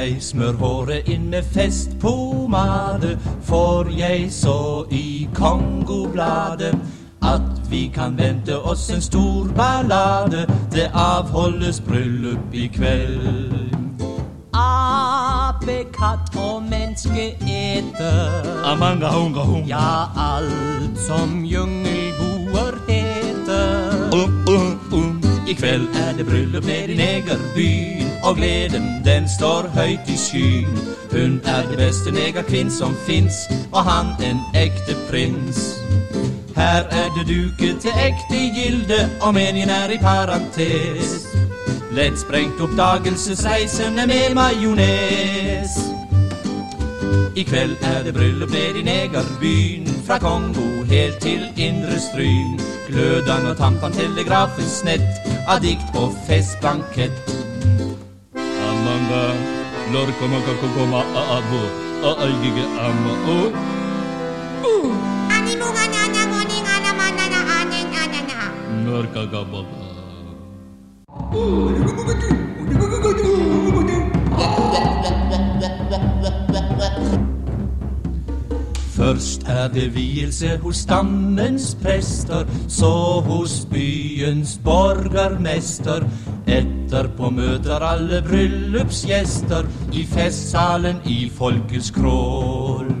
deg, smør håret inn med festpomade. For jeg så i Kongobladet at vi kan vente oss en stor ballade. Det avholdes bryllup i kveld. Ape, katt og menneske eter. Amanga hunga hunga. Ja, alt som jungelboer heter. Uh, um. I kveld er det bryllup nede i negerbyen, og gleden den står høyt i skyen. Hun er det beste negerkvinn som fins, og han en ekte prins. Her er det duket til ekte gilde, og menyen er i parentes. Lett sprengt oppdagelsesreisende med majones. I kveld er det bryllup nede i negerbyen, fra Kongo helt til Indre Stryn. Glødang og tampan telegrafens nett av dikt og festbankett. Amanga, lorkoma kakokoma aabo, aaygige amma o. Norkagabaga. Først er det vielse hos stammens prester, så hos byens borgermester. Etterpå møter alle bryllupsgjester i festsalen i folkets krål.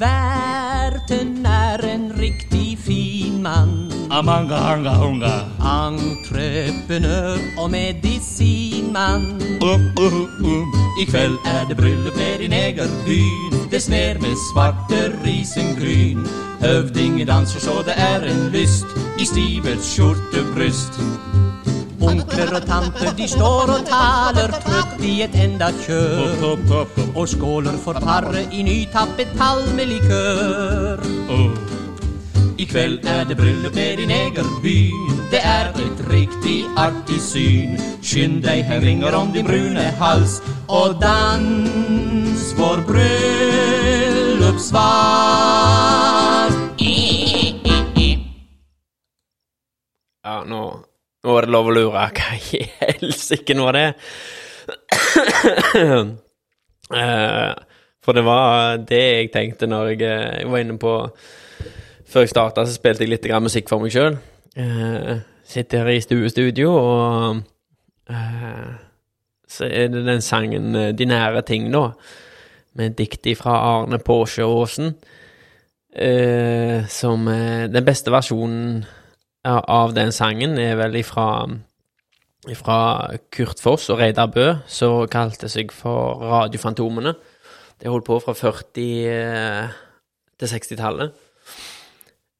Verten er en riktig fin mann. Amanga hanga hunga. Entreprenør og medisinmann. Uh, uh, uh. I kveld er det bryllup nede i negerbyen. Det ned med svarte risengryn. Høvdingen danser så det er en lyst i stivet skjortebryst. Onkler og tanter de står og taler trøtt i et enda kjør. Og skåler for paret i nytappet palmelikør. I kveld er det bryllup nede i negerbyen. Det er et riktig artig syn. Skynd deg, heng ringer om din brune hals, og dans vår bryllupsvals. Ja, nå, nå er det lov å lure. Hva i helsike er det? Eh, For det var det jeg tenkte når eh, jeg var inne på Før jeg starta, så spilte jeg litt grann musikk for meg sjøl. sitter her i stuestudio, og uh, så er det den sangen eh, 'De nære ting', da. Med dikt fra Arne Aasen. Eh, som eh, Den beste versjonen av den sangen er vel ifra fra Kurt Foss og Reidar Bø, som kalte seg for Radiofantomene. Det holdt på fra 40 eh, til 60-tallet.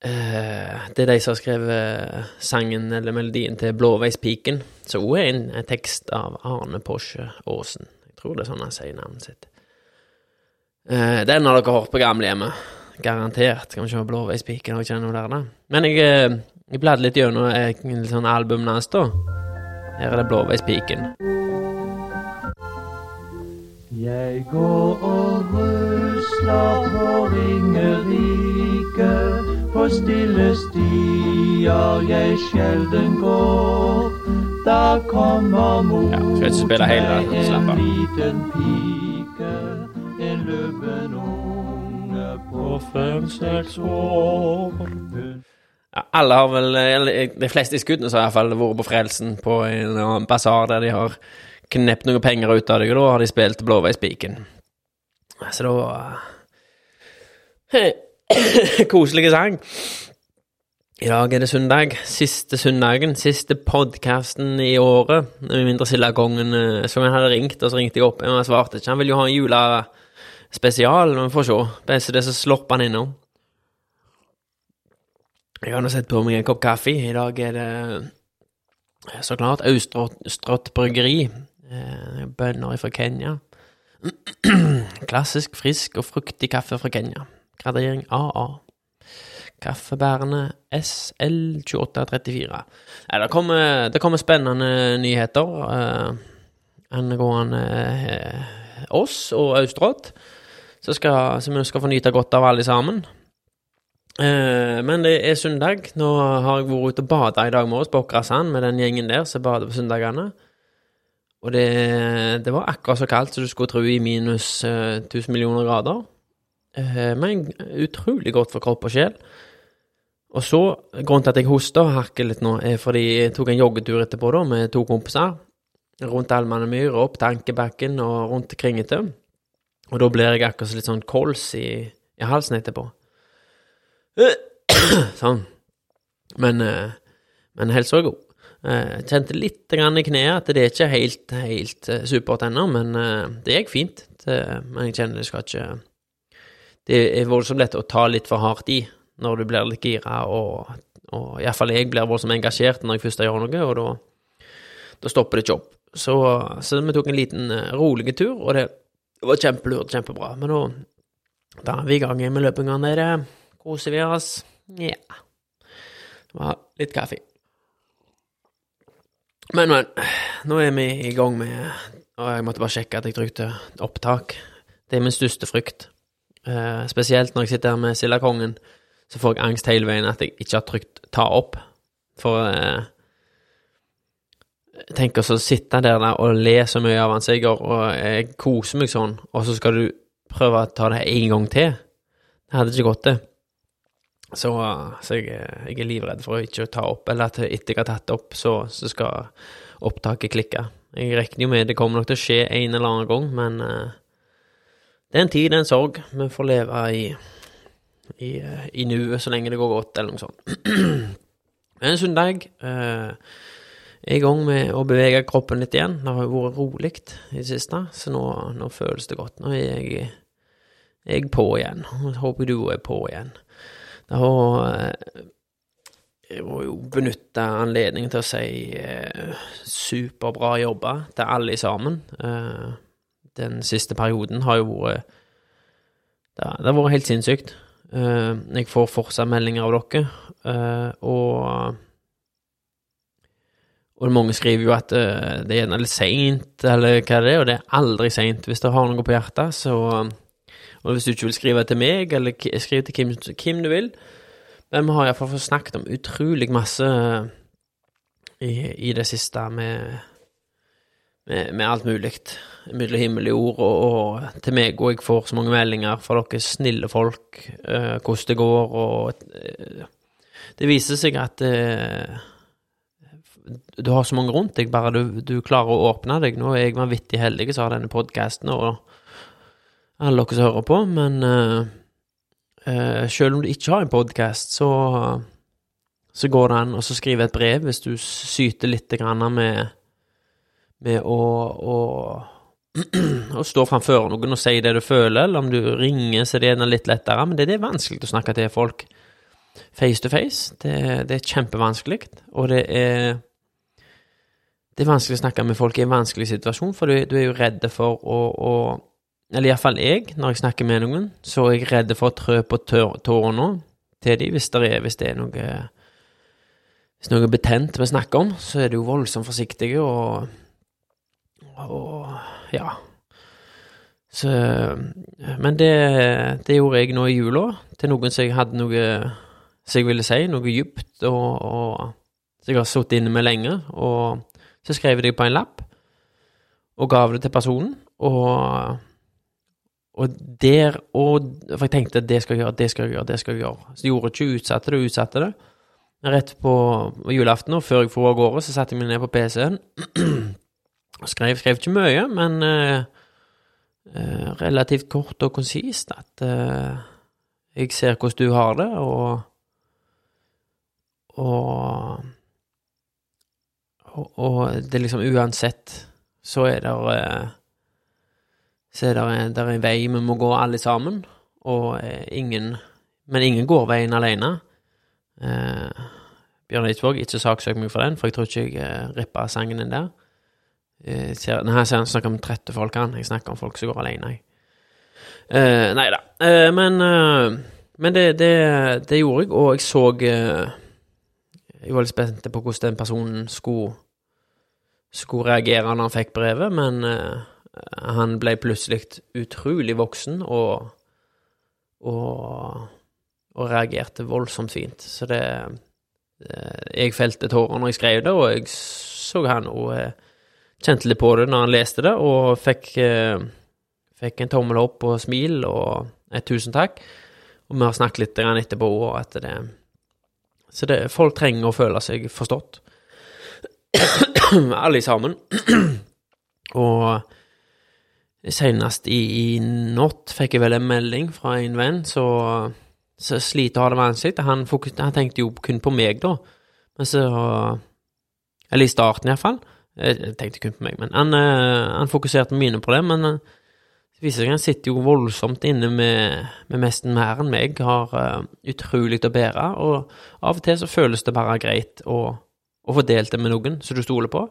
Eh, det er de som har skrevet sangen eller melodien til Blåveispiken, som òg er en, tekst av Arne Porsche Aasen. Jeg tror det er sånn han sier navnet sitt. Eh, den har dere hørt på gamlehjemmet. Garantert. Skal vi se Blåveispiken, har ikke noe der, da. Men jeg, eh, jeg bladde litt gjennom et sånn album hans, da. Her er det Blåveispiken. Jeg går og rusler på Ringerike, på stille stier jeg sjelden går. Da kommer mot Ja, av. en liten pike, en løven unge på fem-seks år. Ja, alle har vel, eller de fleste i skuddene i har iallfall vært på Frelsen på en annen basar der de har knept noen penger ut av deg, og da har de spilt Blåveispiken. Så da Koselig sang. I dag er det søndag. Siste søndagen. Siste podkasten i året. Med mindre Sildakongen eh, som jeg hadde ringt, og så ringte jeg opp, han svarte ikke. Han vil jo ha en julespesial, men vi får se. Beste det så slopper han innom. Jeg har nå sett på meg en kopp kaffe. I dag er det eh, så klart Austrått bryggeri. Eh, bønner fra Kenya. Klassisk, frisk og fruktig kaffe fra Kenya. Gradering AA. Kaffebærende SL2834. Nei, det kommer, det kommer spennende nyheter eh, angående eh, oss og Austrått, som vi skal få nyte godt av alle sammen. Eh, men det er søndag. Nå har jeg vært ute og bada i dag morges på Åkrasand med den gjengen der som bader på søndagene. Og det, det var akkurat så kaldt som du skulle tro i minus eh, 1000 millioner grader. Eh, men utrolig godt for kropp og sjel. Og så, grunnen til at jeg hoster og harker litt nå, er fordi jeg tok en joggetur etterpå da, med to kompiser. Rundt Almannemyr, opp til Ankebakken og rundt til Kringetø. Og da blir jeg akkurat litt sånn kols i, i halsen etterpå. sånn. Men, eh, men helsa er god. Jeg kjente litt grann i kneet at det er ikke helt, helt eh, supert ennå, men eh, det gikk fint. Men jeg kjenner det skal ikke Det er voldsomt lett å ta litt for hardt i når du blir litt gira, og, og iallfall jeg blir voldsomt engasjert når jeg først gjør noe, og da, da stopper det ikke opp. Så, så, vi tok en liten rolig tur, og det var kjempelurt, kjempebra. Men nå da er vi i gang med løpinga nede. Koser vi oss. Ja. Det var litt kaffe. Men, men. Nå er vi i gang med Og jeg måtte bare sjekke at jeg trykte opptak. Det er min største frykt. Eh, spesielt når jeg sitter her med Sildakongen, så får jeg angst hele veien at jeg ikke har trykt ta opp. For eh, Tenk å sitte der, der og le så mye av han Sigurd, og jeg koser meg sånn, og så skal du prøve å ta det en gang til. Det hadde ikke gått, det. Så, så jeg, jeg, er livredd for å ikke ta opp, eller at etter jeg har tatt opp, så, så, skal opptaket klikke. Jeg regner jo med det kommer nok til å skje en eller annen gang, men uh, det er en tid, det er en sorg. Vi får leve i, i, i nuet så lenge det går godt, eller noe sånt. en søndag. eh, er i gang med å bevege kroppen litt igjen. Det har jo vært rolig i det siste, så nå, nå, føles det godt. Nå er jeg, jeg på igjen. Jeg håper du er på igjen. Det har Jeg må jo benytte anledningen til å si eh, superbra jobba til alle sammen. Eh, den siste perioden har jo vært det, det, har vært helt sinnssykt. Eh, jeg får fortsatt meldinger av dere, eh, og og mange skriver jo at uh, det er litt seint, eller hva det er, og det er aldri seint. Hvis du har noe på hjertet, så Og hvis du ikke vil skrive til meg, eller skrive til hvem, hvem du vil Men vi har iallfall fått snakket om utrolig masse i, i, det siste med, med, med alt mulig. Mellom himmel og jord, og, og, til meg og jeg får så mange meldinger fra dere snille folk, uh, hvordan det går, og det viser seg at du har så mange rundt deg, bare du, du, klarer å åpne deg. Nå er jeg vanvittig heldig som har denne podkasten, og alle dere som hører på, men uh, uh, selv om du ikke har en podkast, så, så går det an å skrive et brev hvis du syter litt med, med å, å, å stå framfor noen og si det du føler, eller om du ringer, så det er litt lettere. Men det, det er vanskelig å snakke til folk face to face. Det, det er kjempevanskelig, og det er det er vanskelig å snakke med folk i en vanskelig situasjon, for du, du er jo redd for å, å Eller iallfall jeg, når jeg snakker med noen, så er jeg redd for å trø på tårene til dem hvis, hvis det er noe Hvis noe betent vi snakker om, så er du voldsomt forsiktig og Og ja. Så Men det, det gjorde jeg nå i jula, til noen som jeg hadde noe som jeg ville si, noe dypt og, og som jeg har sittet inne med lenge. og så skrev jeg det på en lapp og gav det til personen, og og der og For jeg tenkte det skal jeg gjøre, det skal jeg gjøre, det skal jeg gjøre. Så jeg gjorde ikke utsatte det, utsatte det. Rett på julaften, og før jeg for av gårde, så satte jeg meg ned på PC-en skrev. Skrev ikke mye, men uh, uh, relativt kort og konsist. At uh, jeg ser hvordan du har det, og og og, det er liksom uansett så er det eh, Så er det, en vei vi må gå alle sammen, og eh, ingen Men ingen går veien alene. Eh, Bjørn Eidsvåg, ikke saksøk meg for den, for jeg tror ikke jeg eh, rippa sangen din der. Eh, her ser han snakker om trette folk, han. Jeg snakker om folk som går alene, jeg. Eh, nei da. Uh, men, uh, men det, det, det, gjorde jeg, og jeg så Jeg var litt spent på hvordan den personen skulle skulle reagere når han fikk brevet, men uh, han ble plutselig utrolig voksen og, og, og reagerte voldsomt fint. Så det uh, Jeg felte tårer når jeg skrev det, og jeg så han og uh, kjente litt på det når han leste det, og fikk, eh, fikk en tommel opp og smil og et tusen takk. Og vi har snakket litt etterpå, og at det Så det, folk trenger å føle seg forstått. Alle sammen. og senest i, i natt fikk jeg vel en melding fra en venn som sliter og har det vanskelig. Han, han tenkte jo kun på meg, da. Men så Eller i starten, iallfall. Jeg tenkte kun på meg, men han, eh, han fokuserte på mine problemer. Men eh, det viser seg at han sitter jo voldsomt inne med, med nesten mer enn meg, har uh, utrolig å bære, og av og til så føles det bare greit å, å få delt det med noen som du stoler på.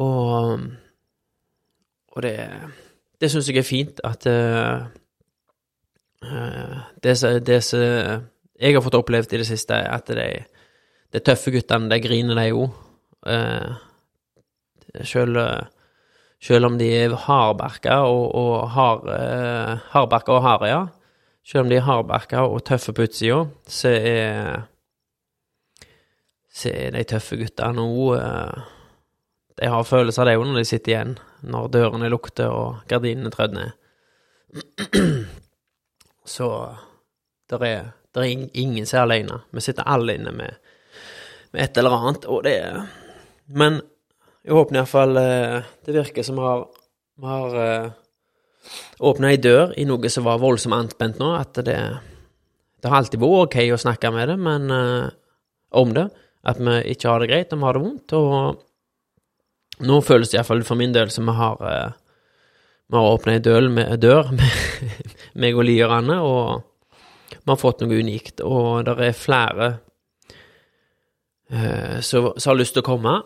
Og, og det, det syns jeg er fint at uh, det som jeg har fått opplevd i det siste, er at de, de tøffe guttene, de griner de jo. Uh, selv, selv, om de er hardbarka og, og hard, eh, hardbarka og harde, ja. Selv om de er hardbarka og tøffe på utsida, så er så er de tøffe gutta nå eh, De har følelser det jo når de sitter igjen, når dørene lukter og gardinene trødd ned. Så det er, der er ingen som er alene. Vi sitter alle inne med, med et eller annet, og det er Men jeg håper iallfall eh, Det virker som vi har, vi har uh, åpna ei dør i noe som var voldsomt anspent nå. At det, det har alltid vært ok å snakke med det, men uh, om det. At vi ikke har det greit, og vi har det vondt. Og nå føles det iallfall for min del som vi har uh, vi har åpna ei dør med, dør med meg og lierne, og vi har fått noe unikt. Og det er flere eh, som har lyst til å komme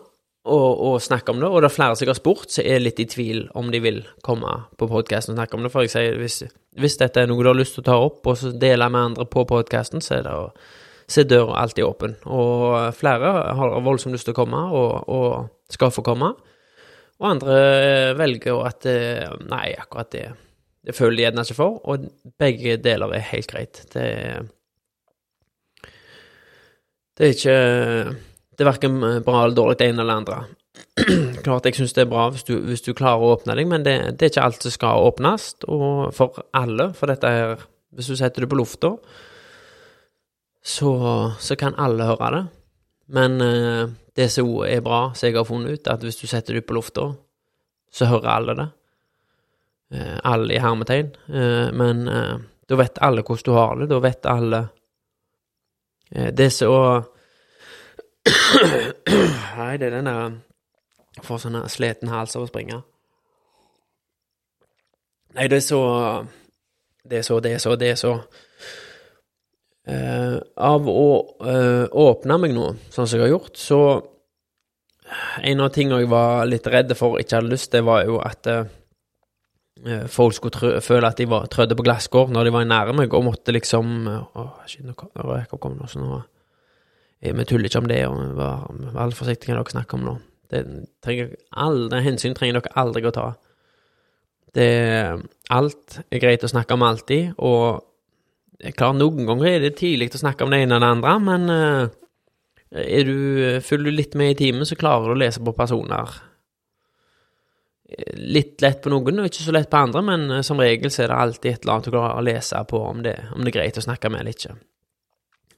og, å, snakke om det, og det er flere som har spurt, som er litt i tvil om de vil komme på podkasten og snakke om det. For jeg sier, hvis, hvis, dette er noe du har lyst til å ta opp og så dele med andre på podkasten, så er det å så døra alltid åpen. Og flere har voldsomt lyst til å komme, og, og skal få komme. Og andre velger at Nei, akkurat det, det føler de gjerne ikke for. Og begge deler er helt greit. Det, det er ikke Det er verken bra eller dårlig, det ene eller andre. Klart jeg syns det er bra hvis du, hvis du, klarer å åpne deg, men det, det er ikke alt som skal åpnes, og for alle. For dette her Hvis du setter det på lufta, så, så kan alle høre det. Men eh, det som er bra, som jeg har funnet ut, at hvis du setter det på lufta, så hører alle det. Eh, alle i hermetegn. Eh, men da vet alle hvordan du har det. Da vet alle Det som Nei, det er den der Jeg Får sånn sliten hals av å springe. Nei, det er så Det er så, det er så, det er så Uh, av å uh, åpne meg nå, sånn som jeg har gjort, så En av tingene jeg var litt redd for, ikke hadde lyst, det var jo at uh, folk skulle trø, føle at de var trødde på glasskår når de var nære meg, og måtte liksom Å, shit, nå kom nå, så nå Vi tuller ikke om det, og vær, vær forsiktige når dere snakker om noe. Det trenger alle hensyn trenger dere aldri å ta. Det, alt er greit å snakke om alltid, og Klart, noen ganger er det tidlig å snakke om det ene og det andre, men uh, er du, følger du litt med i timen, så klarer du å lese på personer. Litt lett på noen, og ikke så lett på andre, men som regel så er det alltid et eller annet du klarer å lese på om det, om det er greit å snakke med eller ikke.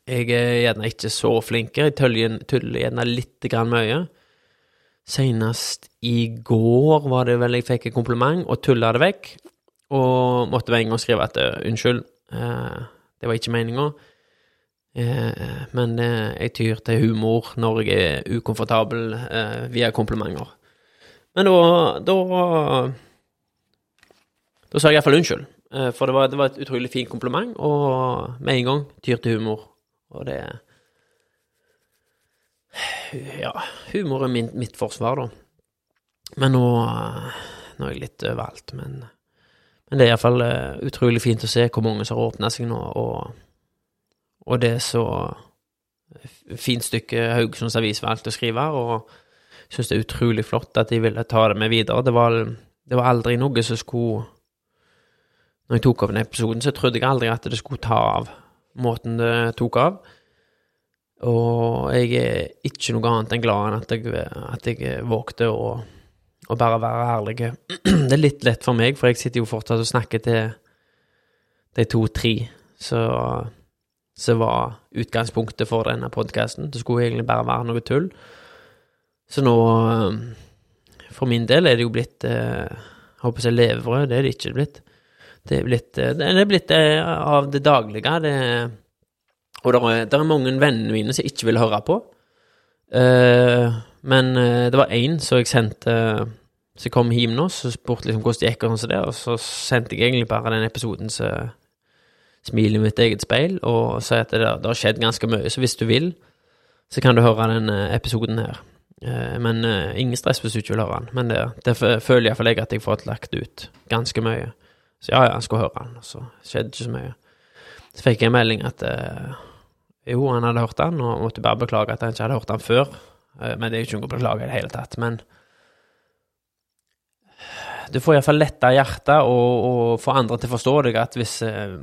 Jeg er gjerne ikke så flink, jeg tuller, gjerne litt grann mye. Senest i går var det vel jeg fikk et kompliment og tulla det vekk, og måtte med en gang skrive at uh, unnskyld, Uh, det var ikke meninga. Uh, men jeg tyr til humor når jeg er ukomfortabel via komplimenter. Men da Da, da sa jeg iallfall unnskyld. for det var, det var, et utrolig fint kompliment, og med en gang tyr til humor. Og det Ja, humor er min, mitt forsvar, da. Men nå, nå er jeg litt overalt. Men men det er iallfall eh, utrolig fint å se hvor mange som har åpna seg nå, og, og det er så fint stykke Haugesunds Avis valgte å skrive, og syns det er utrolig flott at de ville ta det med videre. Det var, det var aldri noe som skulle Når jeg tok opp den episoden, så trodde jeg aldri at det skulle ta av måten det tok av. Og jeg er ikke noe annet enn glad enn at jeg, at jeg vågte å, å bare være ærlig. Det er litt lett for meg, for jeg sitter jo fortsatt og snakker til de to-tre som var utgangspunktet for denne podkasten. Det skulle egentlig bare være noe tull. Så nå, for min del, er det jo blitt Jeg håper jeg levebrød, det er det ikke blitt. Det er blitt, det er blitt av det daglige. Det og det er, er, mange vennene mine som ikke vil høre på. Uh, men uh, det var én som jeg sendte Som kom hjem nå, så spurte liksom hvordan det gikk, og sånn det, og så sendte jeg egentlig bare den episoden som smiler i mitt eget speil, og sier at det, det, har skjedd ganske mye. Så hvis du vil, så kan du høre den uh, episoden her. men ingen stress hvis du ikke vil høre den. Men det, det føler iallfall jeg at jeg får lagt ut ganske mye. Så ja, ja, han skulle høre han. så skjedde ikke så mye. Så fikk jeg en melding at jo, han hadde hørt han, og måtte bare beklage at han ikke hadde hørt han før. Eh, men det er jo ikke noe å beklage i det hele tatt. Men du får iallfall letta hjertet og, og få andre til å forstå deg at hvis, eh,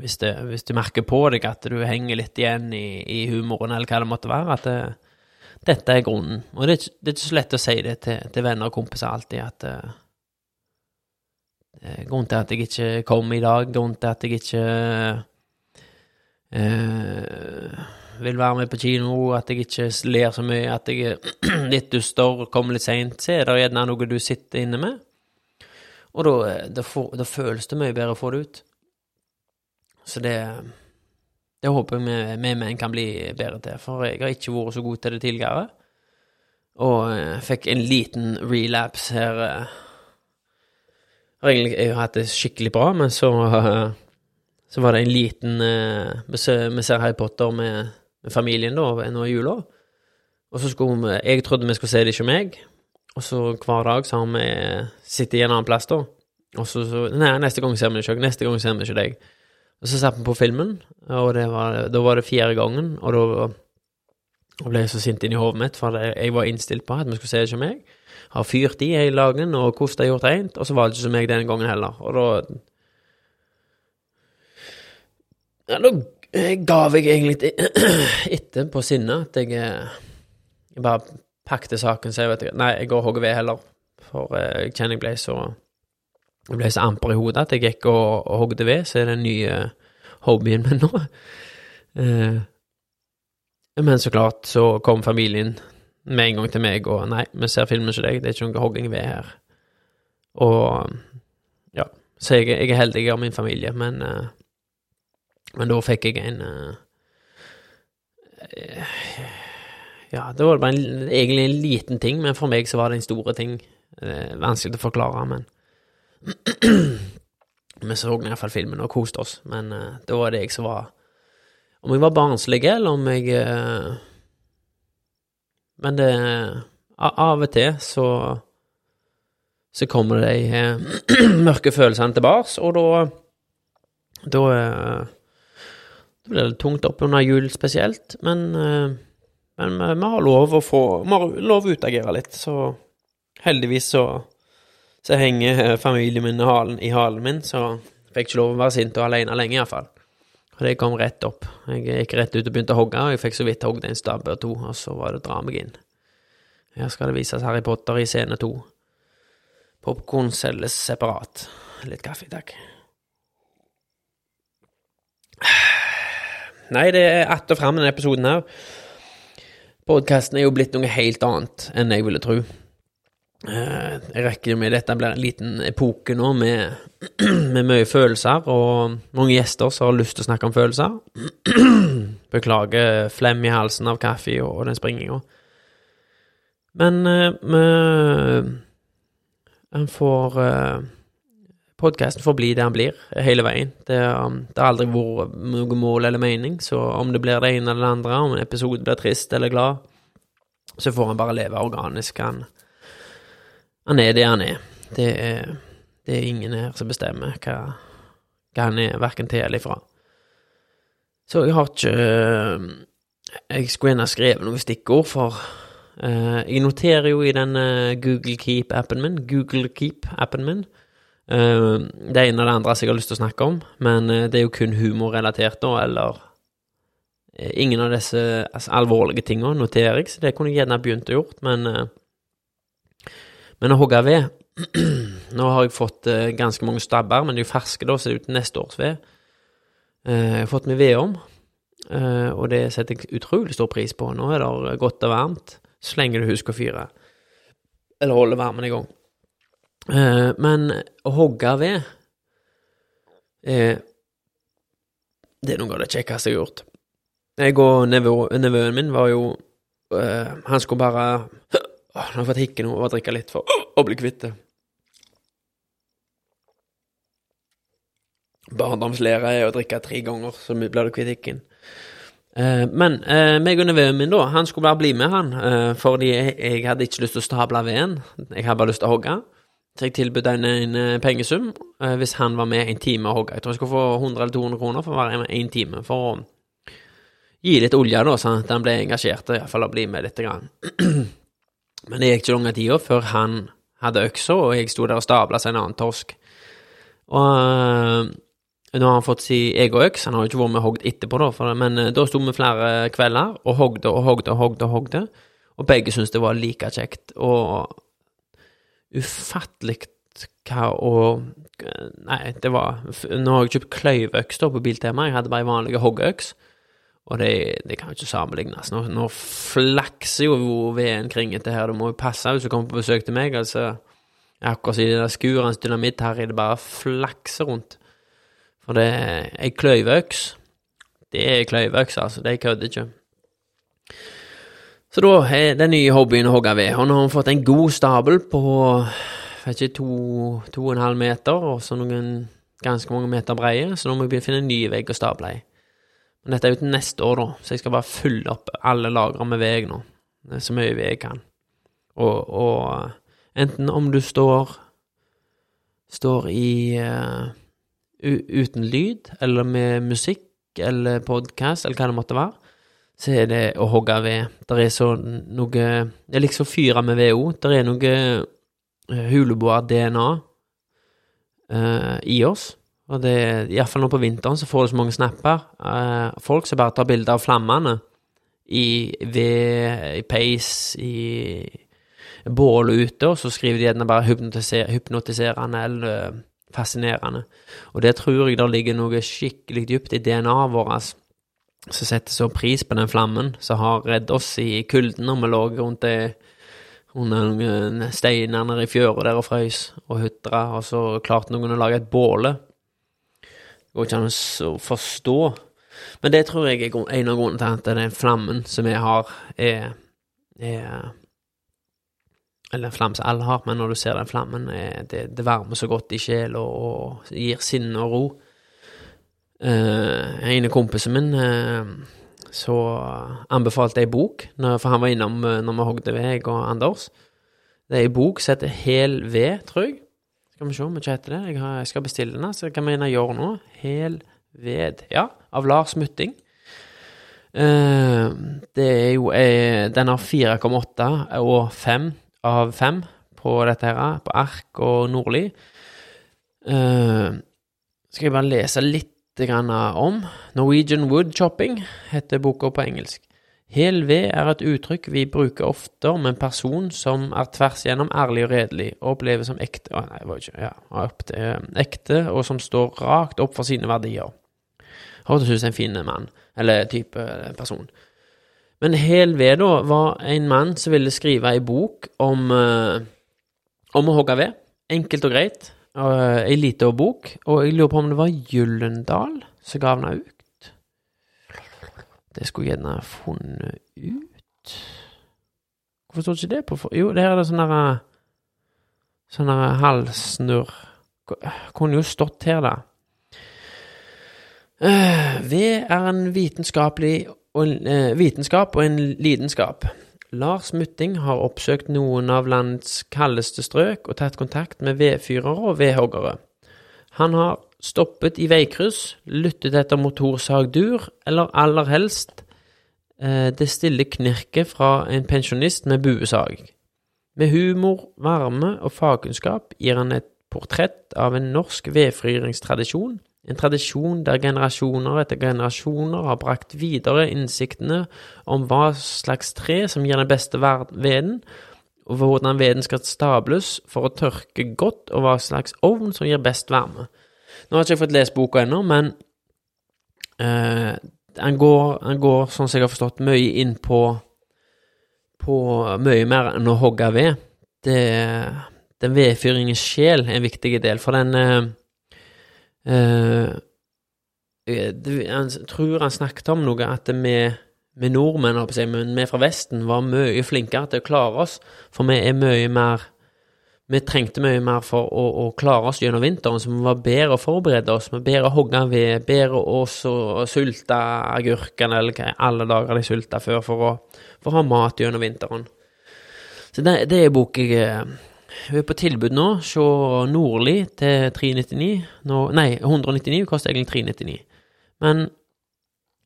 hvis, det, hvis, du merker på deg at du henger litt igjen i, i humoren, eller hva det måtte være, at det, dette er grunnen. Og det er, det er, ikke, så lett å si det til, til venner og kompiser alltid, at uh, Grunnen til at jeg ikke kom i dag, grunnen til at jeg ikke Eh, vil være med på kino, at jeg ikke ler så mye, at jeg er litt duster, kommer litt seint, så er det gjerne noe du sitter inne med. Og da, eh, da, får, da, føles det mye bedre å få det ut. Så det Det håper jeg vi menn kan bli bedre til, for jeg har ikke vært så god til det tidligere. Og eh, fikk en liten relapse her. Har egentlig hatt det skikkelig bra, men så så var det en liten uh, Vi ser Harry Potter med, med familien da, nå i jula. Og så skulle vi Jeg trodde vi skulle se det ikke meg. Og så hver dag så har vi sittet i en annen plass, da. Og så, så Nei, neste gang ser vi det ikke. Neste gang ser vi ikke deg. Og så satt vi på filmen, og var, da var det fjerde gangen, og da ble jeg så sint inni hodet mitt, for jeg var innstilt på at vi skulle se det ikke meg. Har fyrt i hele dagen og kosta gjort rent, og så var det ikke som meg denne gangen heller. Og da ja, da gav jeg egentlig etter på sinnet at jeg, eh, jeg bare pakket saken så jeg vet ikke Nei, jeg går og hogger ved heller, for eh, jeg kjenner jeg ble så Jeg ble så amper i hodet at jeg gikk og, og hogde ved, så er det den nye hobbyen min nå. Eh, men så klart så kom familien med en gang til meg og Nei, vi ser filmen ikke deg, det er ikke noe hogging ved her. Og ja, så jeg, jeg er heldig av min familie, men men da fikk jeg en uh, Ja, det var bare en, egentlig en liten ting, men for meg så var det en store ting. Uh, vanskelig å forklare, men Vi så i hvert fall filmen og koste oss, men uh, det var det jeg som var Om jeg var barnslig, eller om jeg Men det Av og til så så kommer de mørke følelsene tilbake, og da Da det blir litt tungt oppunder jul spesielt, men, eh, men vi har lov å få Vi har lov å utagere litt, så heldigvis så, så henger familien min i halen, i halen min, så fikk ikke lov å være sint og alene lenge, iallfall. Og det kom rett opp. Jeg gikk rett ut og begynte å hogge, og jeg fikk så vidt hogd en stabbe og to, og så var det dra meg inn. Her skal det vises Harry Potter i scene to. Popkorn selges separat. Litt kaffe, takk. Nei, det er att og fram denne episoden her. Podkasten er jo blitt noe helt annet enn jeg ville tro. Eh, jeg rekker jo med dette blir en liten epoke nå med, med mye følelser, og mange gjester som har lyst til å snakke om følelser. Beklager flem i halsen av kaffe og, den springinga. Men vi uh, En får uh, podkasten får bli det han blir, hele veien. Det, um, det har aldri vært noe mål eller mening, så om det blir det ene eller det andre, om en episode blir trist eller glad, så får han bare leve organisk. Han, han er det han er. Det er, det er ingen her som bestemmer hva, hva han er, verken til eller ifra. Så jeg har ikke Jeg skulle gjerne skrevet noen stikkord, for uh, jeg noterer jo i den Google Keep-appen min, Google Keep-appen min, Uh, det ene og det andre som jeg har lyst til å snakke om, men uh, det er jo kun humorrelatert, da, eller eh, ingen av disse altså, alvorlige tingene noterer jeg, så det kunne jeg gjerne begynt å gjort, men eh, Men å hogge ved Nå har jeg fått eh, ganske mange stabber, men de er ferske, da, så det er uten neste års ved. Eh, jeg har fått meg vedom, om, og det setter jeg utrolig stor pris på. Nå er det godt og varmt, så lenge du husker å fyre, eller holde varmen i gang. Eh, men å hogge ved eh, Det er noe av det kjekkeste jeg har gjort. Jeg og nevø- nevøen min var jo eh, Han skulle bare Åh, Nå har jeg fått hikke nå og drikke litt for å bli kvitt det. Barndomslære er å drikke tre ganger, så blir du kvitt hikken. Eh, men eh, meg og nevøen min, da, han skulle bare bli med, han. Eh, fordi jeg, jeg hadde ikke lyst til å stable veden. Jeg hadde bare lyst til å hogge. Så jeg tilbød henne en eh, pengesum eh, hvis han var med en time og hogge. Jeg tror jeg skulle få 100 eller 200 kroner for å være med en time, for å gi litt olje, da, sånn at han ble engasjert, og iallfall å bli med litt. Grann. Men det gikk ikke lange tida før han hadde øksa, og jeg sto der og stabla seg en annen torsk. Og eh, nå har han fått si egen øks, han har jo ikke vært med og hogd etterpå, da, for, men eh, da sto vi flere kvelder og hogde og hogde og hogde, og hogde, og begge syntes det var like kjekt, og ufattelig hva og Nei, det var Nå har jeg kjøpt kløyveøks på Biltema, jeg hadde bare vanlige vanlig hoggeøks, og det, det kan jo ikke sammenlignes. Nå, nå flakser jo veden kring dette her, det må jo passe hvis du kommer på besøk til meg, altså. Akkurat som i det der skurens dynamitt her, det bare flakser rundt. For det er ei kløyveøks. Det er kløyveøks, altså. De kødder ikke. Så da er den nye hobbyen å hogge ved. Og nå har vi fått en god stabel på vet ikke, to, to og en halv meter, og så noen ganske mange meter breie, så nå må vi finne en ny vegg å stable i. Men dette er jo til neste år, da, så jeg skal bare fylle opp alle lagre med veg nå. Så mye veg jeg kan. Og, og enten om du står står i uh, uten lyd, eller med musikk, eller podkast, eller hva det måtte være, så er det å hogge ved. Det er så noe Det er liksom fyre med ved òg. Det er noe uh, huleboer-DNA uh, i oss. Og det Iallfall nå på vinteren så får du så mange snapper. Eh, folk som bare tar bilder av flammene i ved, i peis, i bål ute, og så skriver de gjerne bare hypnotiser, hypnotiserende eller fascinerende. Og det tror jeg der ligger noe skikkelig dypt i DNA-et vårt, som setter så pris på den flammen, som har redd oss i kulden når vi lå rundt det under steinene nede i fjøra der og frøs og hutra, og så klarte noen å lage et båle. Går ikke an å forstå. Men det tror jeg er en av grunnene til at den flammen som jeg har, er, er Eller en flamme som alle har, men når du ser den flammen, er, det, det varmer så godt i sjela og, og gir sinne og ro. Uh, en av kompisen min uh, så anbefalte ei bok, når, for han var innom uh, når vi hogde ved, jeg og Anders. Det er ei bok som heter Hel ved, tror jeg. Skal vi se om ikke heter det. Jeg, har, jeg skal bestille den, så hva mener jeg gjøre nå? Hel ved, ja, av Lars Mutting. det er jo Den har 4,8 og 5 av 5 på dette her, på ark og Nordli. skal jeg bare lese litt om. Norwegian Wood Chopping heter boka på engelsk. Hel ved er et uttrykk vi bruker ofte om en person som er tvers igjennom ærlig og redelig, og opplever som ekte Å, nei, ikke ja, ekte, ekte, og som står rakt opp for sine verdier. Hørtes ut som en fin mann, eller type person. Men Hel ved, da, var en mann som ville skrive ei bok om, uh, om å hogge ved. Enkelt og greit. Ei lita bok, og jeg lurer på om det var Gyllendal som ga den ut. Det skulle jeg gjerne funnet ut Hvorfor står ikke det på for... Jo, det her er det sånn derre Sånn derre halvsnurr Kunne jo stått her, da. Uh, ved er en vitenskapelig og, uh, vitenskap og en lidenskap. Lars Mutting har oppsøkt noen av landets kaldeste strøk og tatt kontakt med vedfyrere og vedhoggere. Han har stoppet i veikryss, lyttet etter motorsagdur, eller aller helst eh, det stille knirket fra en pensjonist med buesag. Med humor, varme og fagkunnskap gir han et portrett av en norsk vedfyringstradisjon, En tradisjon der generasjoner etter generasjoner har brakt videre innsiktene om hva slags tre som gir den beste veden, og hvordan veden skal stables for å tørke godt, og hva slags ovn som gir best varme. Nå har jeg ikke fått lest boka ennå, men han, går, går, sånn som jeg har forstått, mye inn på, på mye mer enn å hogge ved. Det, den vedfyringens sjel er en viktig del, for den uh, uh, det, tror han snakket om noe at vi vi nordmenn, men vi fra Vesten, var mye flinkere til å klare oss, for vi er mye mer Vi trengte mye mer for å, å klare oss gjennom vinteren, så vi var bedre å forberede oss. Vi bedre å hogge ved, bedre å sulte agurkene, eller hva alle dager de sulta før, for å, for å ha mat gjennom vinteren. Så det, det er bok jeg Hun er på tilbud nå. Se Nordli til 399. Nå, nei, 199 koster egentlig 399. Men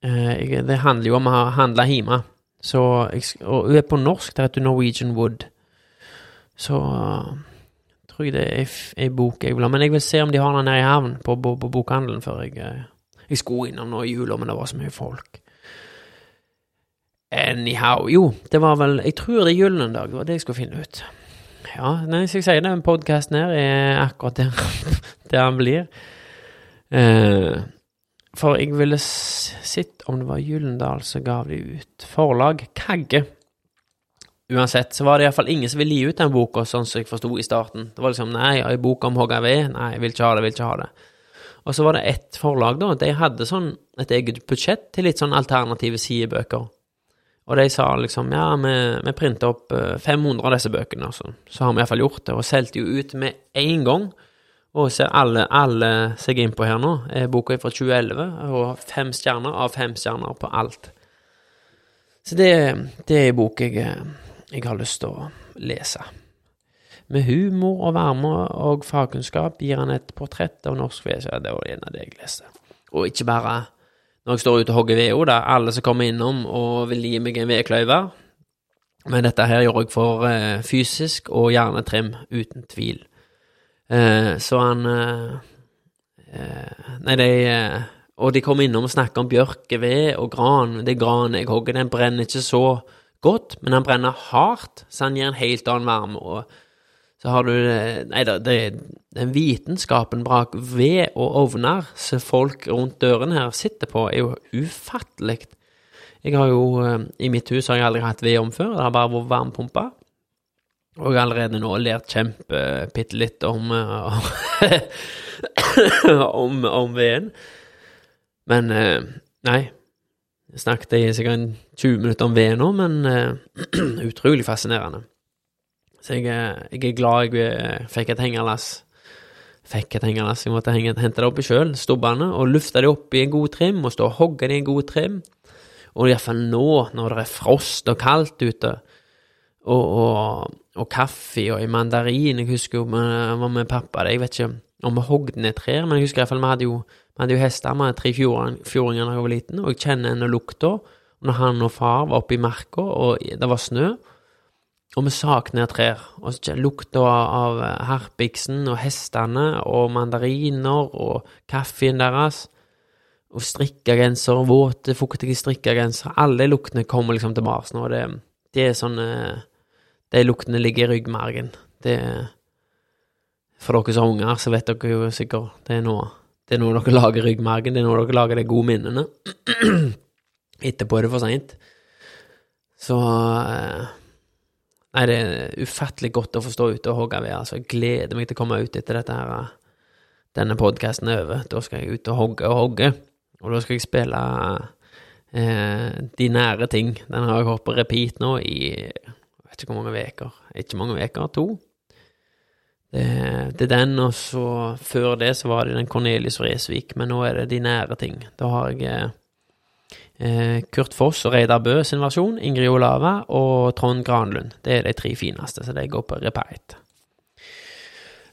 Eh, det handler jo om å handle hjemme. Så og hun er på norsk, det heter Norwegian Wood. Så tror jeg det er ei bok jeg vil ha. Men jeg vil se om de har den nede i havn, på, på, på bokhandelen, før jeg uh, Jeg skulle innom nå i jula, men det var så mye folk. Anyhow, jo, det var vel Jeg tror det er gyllen dag, det var det jeg skulle finne ut. Ja, nei, skal jeg sier det, podkasten her er akkurat der, der han blir. Uh, for jeg ville sett om det var Gyllendal som gav de ut. Forlag Kagge. Uansett så var det iallfall ingen som ville gi ut den boka, sånn som jeg forsto i starten. Det var liksom Nei, ei bok om HGV. Nei, jeg vil ikke ha det, vil ikke ha det. Og så var det ett forlag, da. De hadde sånn et eget budsjett til litt sånn alternative sidebøker. Og de sa liksom ja, vi, vi printer opp 500 eh, av disse bøkene, altså. så har vi iallfall gjort det. Og solgte jo ut med én gang. Og ser alle, alle seg innpå her nå, er boka fra 2011, og fem stjerner av fem stjerner på alt. Så det, det er ei bok jeg, jeg, har lyst til å lese. Med humor og varme og fagkunnskap gir han et portrett av norsk ved. Det var en av det jeg leste. Og ikke bare når jeg står ute og hogger ved, da, alle som kommer innom og vil gi meg en vedkløyve. Men dette her gjør jeg for eh, fysisk og hjernetrim, uten tvil. Eh, så han eh, eh, Nei, de Og de kommer innom og snakker om bjørkeved og gran. Det er gran jeg hogger, den brenner ikke så godt, men den brenner hardt, så han gir en helt annen varme. og så har du Nei, det, er den vitenskapen bak ved og ovner som folk rundt dørene her sitter på, er jo ufattelig. Jeg har jo I mitt hus har jeg aldri hatt ved om før, det har bare vært varmepumpe. Og allerede nå lært kjempebitte litt om om, om, om veden. Men eh, nei. Snakket i sikkert 20 minutter om ved nå, men uh, utrolig fascinerende. Så jeg, jeg, er glad jeg fikk et hengerlass. Fikk et hengerlass, jeg måtte henge, hente det oppi sjøl, stubbene, og lufte det opp i en god trim, og stå og hogge det i en god trim. Og iallfall nå, når det er frost og kaldt ute, og, og, og kaffe og en mandarin. Jeg husker jo vi var med pappa Jeg vet ikke om vi hogde ned trær, men jeg husker iallfall vi hadde jo vi hadde jo hester, hadde tre fjordinger da jeg var liten, og jeg kjenner henne lukta når han og far var oppe i marka, og det var snø, og vi sak ned trær, og lukta av harpiksen og hestene og mandariner og kaffen deres, og strikkegenser, våte, fuktige strikkegenser, alle luktene kommer liksom tilbake nå, og det, det er sånn de luktene ligger i ryggmargen. Det For dere som har unger, så vet dere jo sikkert det er noe det er noe dere lager ryggmargen, det er noe dere lager de gode minnene. Etterpå er det for seint. Så eh, Nei, det er ufattelig godt å få stå ute og hogge ved. Altså, jeg gleder meg til å komme ut etter dette her, eh, denne podkasten er over. Da skal jeg ut og hogge og hogge. Og da skal jeg spille eh, de nære ting. Den har jeg hørt på repeat nå i vet ikke hvor mange uker. Ikke mange uker, to. Det, det, er den, og så før det så var det den Cornelius Vresvik, men nå er det de nære ting. Da har jeg eh, Kurt Foss og Reidar Bø sin versjon, Ingrid Olava og Trond Granlund. Det er de tre fineste, så de går på repeat.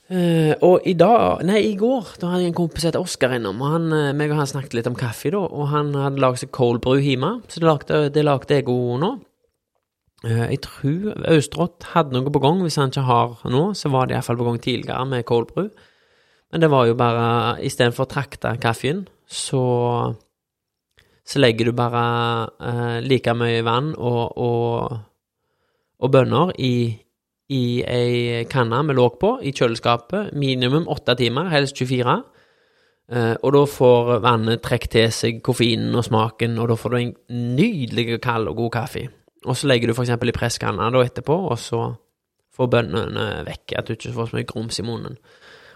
Eh, og i dag, nei, i går, da hadde jeg en kompis som het Oskar innom. og han, uh, meg og han snakket litt om kaffe, da, og han hadde laget seg cold brew hjemme. Så det lagde, det lagde jeg òg nå. Eh, jeg tror Austrått hadde noe på gang. Hvis han ikke har nå, så var det iallfall på gang tidligere med cold brew. Men det var jo bare Istedenfor å trakte kaffen, så så legger du bare eh, like mye vann og, og, og bønner i, i ei kanne med låg på i kjøleskapet, minimum åtte timer, helst 24. Eh, og da får vannet trukket til seg koffeinen og smaken, og da får du en nydelig kald og god kaffe. Og så legger du f.eks. i presskanna da etterpå, og så får bønnene vekk, at du ikke får så mye grums i munnen.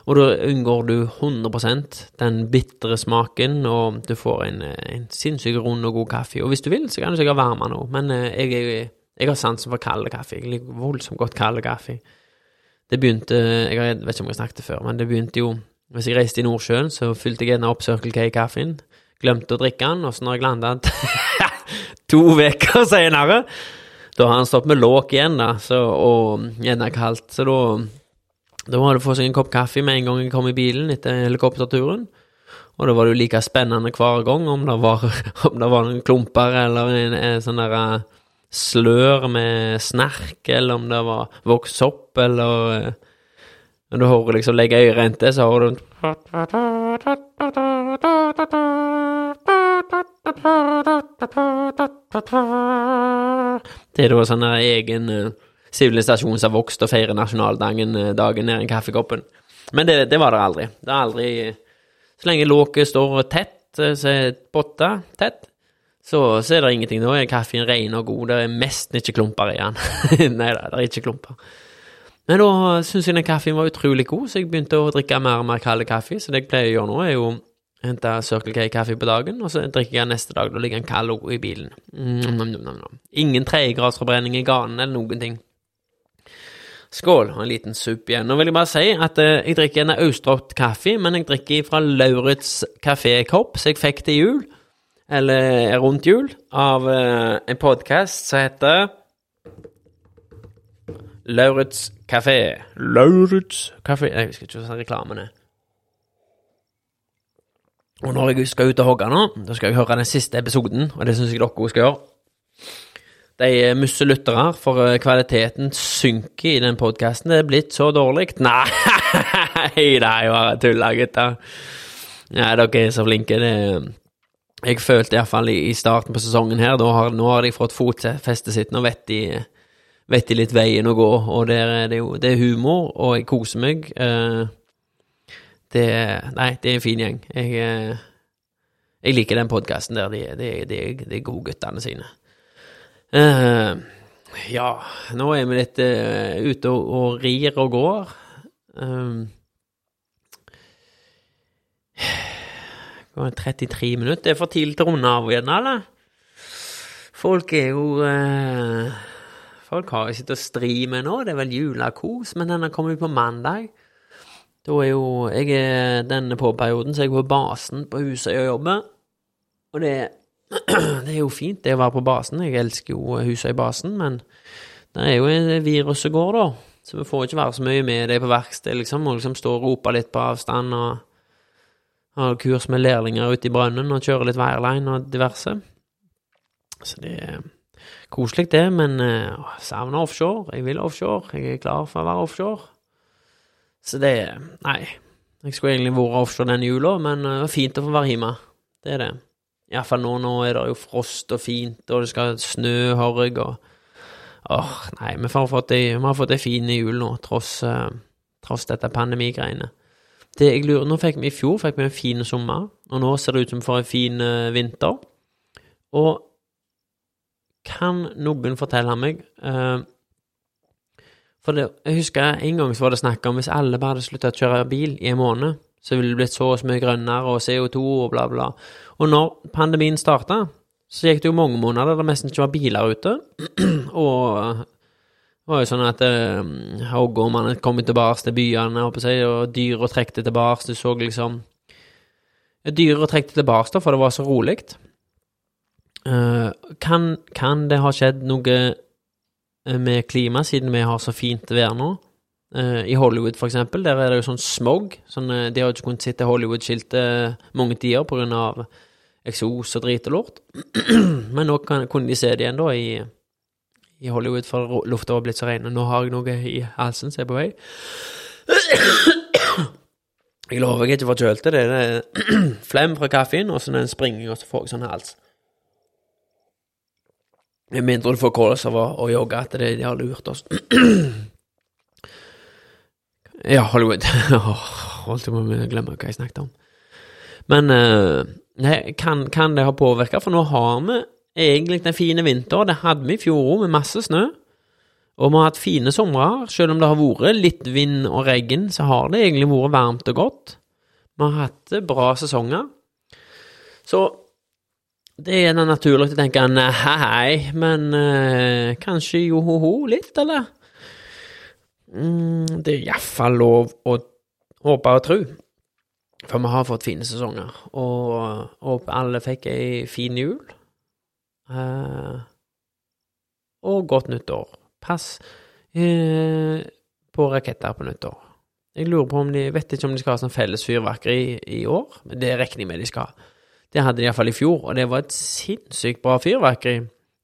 Og da unngår du 100% den bitre smaken, og du får en, en sinnssykt rund og god kaffe. Og hvis du vil, så kan du sikkert varme noe, men eh, jeg, jeg, jeg har sansen for kald kaffe. Jeg liker voldsomt godt kald kaffe. Det begynte Jeg vet ikke om jeg snakket før, men det begynte jo Hvis jeg reiste i Nordsjøen, så fylte jeg gjerne opp Circle K-kaffen. Glemte å drikke den, og så når jeg landa to uker senere da har han stått med låk igjen, da, så, og gjerne kaldt. Så da da var det få seg en kopp kaffe med en gang jeg kom i bilen etter helikopterturen. Og da var det jo like spennende hver gang om det var, om det var noen klumper eller en, en sånn der eh, slør med snerk, eller om det var vokst opp, eller eh, Når du hører liksom legge øyrente, så har du Det er da sånn egen eh, sivilisasjon som har vokst og feirer nasjonaldagen eh, dagen nede i kaffekoppen. Men det, det, var det aldri. Det er aldri Så lenge låket står tett, eh, så potta tett, så, så, er det ingenting. Da er kaffen ren og god. Det er nesten ikke klumper i den. Nei da, det er ikke klumper. Men da syns jeg den kaffen var utrolig god, så jeg begynte å drikke mer og mer kald kaffe. Så det jeg pleier å gjøre nå, er jo hente Circle K-kaffe på dagen, og så drikker jeg neste dag. Da ligger en kald i bilen. Mm, Ingen tredjegradsforbrenning i ganen eller noen ting. Skål, og en liten supp igjen. Nå vil jeg bare si at eh, jeg drikker en Austrått kaffe, men jeg drikker fra Lauritz kafékopp som jeg fikk til jul, eller rundt jul, av eh, en podkast som heter Lauritz kafé. Lauritz kafé Jeg husker ikke sånn reklamen er. Og når jeg skal ut og hogge nå, da skal jeg høre den siste episoden, og det syns jeg dere skal gjøre. De musse lyttere, for eh, kvaliteten synker i den podkasten. Det er blitt så dårlig. Nei, det er jo bare tulla, gutter. Nei, dere er så flinke. Det jeg følte iallfall i, starten på sesongen her, har, nå har de fått fotfestet sitt. Nå vet de, vet de litt veien å gå, og det er, det, jo, det er humor, og jeg koser meg. Uh, det Nei, det er en fin gjeng. Jeg, uh, jeg liker den podkasten der. Det de, de, de er gode guttene sine. Uh, ja, nå er vi litt uh, ute og, og, rir og går. Um, uh, 33 minutter. Det er for tidlig til å runde av igjen, eller? Folk er jo uh, Folk har jo sittet og stri med nå. Det er vel julekos, men den kommer jo på mandag. Da er jo Jeg er denne påperioden så jeg er på basen på Husøy og jobber. Og det det er jo fint, det å være på basen. Jeg elsker jo Husøybasen, men det er jo et virus går, da. Så vi får ikke være så mye med det på verksted, liksom. og liksom stå og rope litt på avstand og ha kurs med lærlinger ute i brønnen og kjøre litt wireline og diverse. Så det er koselig, det, men uh, savner offshore. Jeg vil offshore. Jeg er klar for å være offshore. Så det Nei. Jeg skulle egentlig vært offshore denne jula, men det uh, var fint å få være hjemme. Det er det. Iallfall nå, nå er det jo frost og fint, og det skal snø horg og Åh, nei, vi har fått ei, vi har fått ei fin jul nå, tross, uh, tross dette pandemigreiene. Det jeg lurer, nå fikk vi I fjor fikk vi en fin sommer, og nå ser det ut som vi får en fin uh, vinter. Og kan noen fortelle meg uh, For det, jeg husker en gang så var det snakk om hvis alle bare hadde slutta å kjøre bil i en måned, så ville det blitt så mye grønnere, og CO2 og bla, bla. Og når pandemien starta, så gikk det jo mange måneder der det nesten ikke var biler ute. og det var jo sånn at eh, hoggormene kom tilbake til byene, seg, og dyra trekte tilbake. Du så liksom Dyra trekte tilbake, for det var så rolig. Uh, kan, kan det ha skjedd noe med klima, siden vi har så fint vær nå? Uh, I Hollywood, for eksempel, der er det jo sånn smog. Sånn, de har jo ikke kunnet sitte Hollywood-skiltet mange tider på grunn av eksos og drit og lort. Men nå kan, kunne de se det igjen, da, i, i Hollywood, for lufta var blitt så ren. Nå har jeg noe i halsen som er på vei. Jeg lover jeg er ikke forkjølt. Det er flem fra kaffen, og så den springing, og så får jeg sånn hals. Med mindre du får kols av å, jogge, at det de har lurt oss. ja, Hollywood. Holdt på med å glemme hva jeg snakket om. Men uh, kan, kan det ha påvirka? For nå har vi egentlig den fine vinteren. Det hadde vi i fjor òg, med masse snø. Og vi har hatt fine somre. Selv om det har vært litt vind og regn, så har det egentlig vært varmt og godt. Vi har hatt bra sesonger. Så det er gjerne naturlig å tenke hei, men eh, kanskje johoho litt, eller? Mm, det er iallfall lov å håpe og tro. For vi har fått fine sesonger, og håper alle fikk ei fin jul. Eh, og godt nyttår. Pass eh, på raketter på nyttår. Jeg lurer på om de vet ikke om de skal ha sånn felles fyrverkeri i år, men det regner jeg med de skal. Det hadde de iallfall i fjor, og det var et sinnssykt bra fyrverkeri.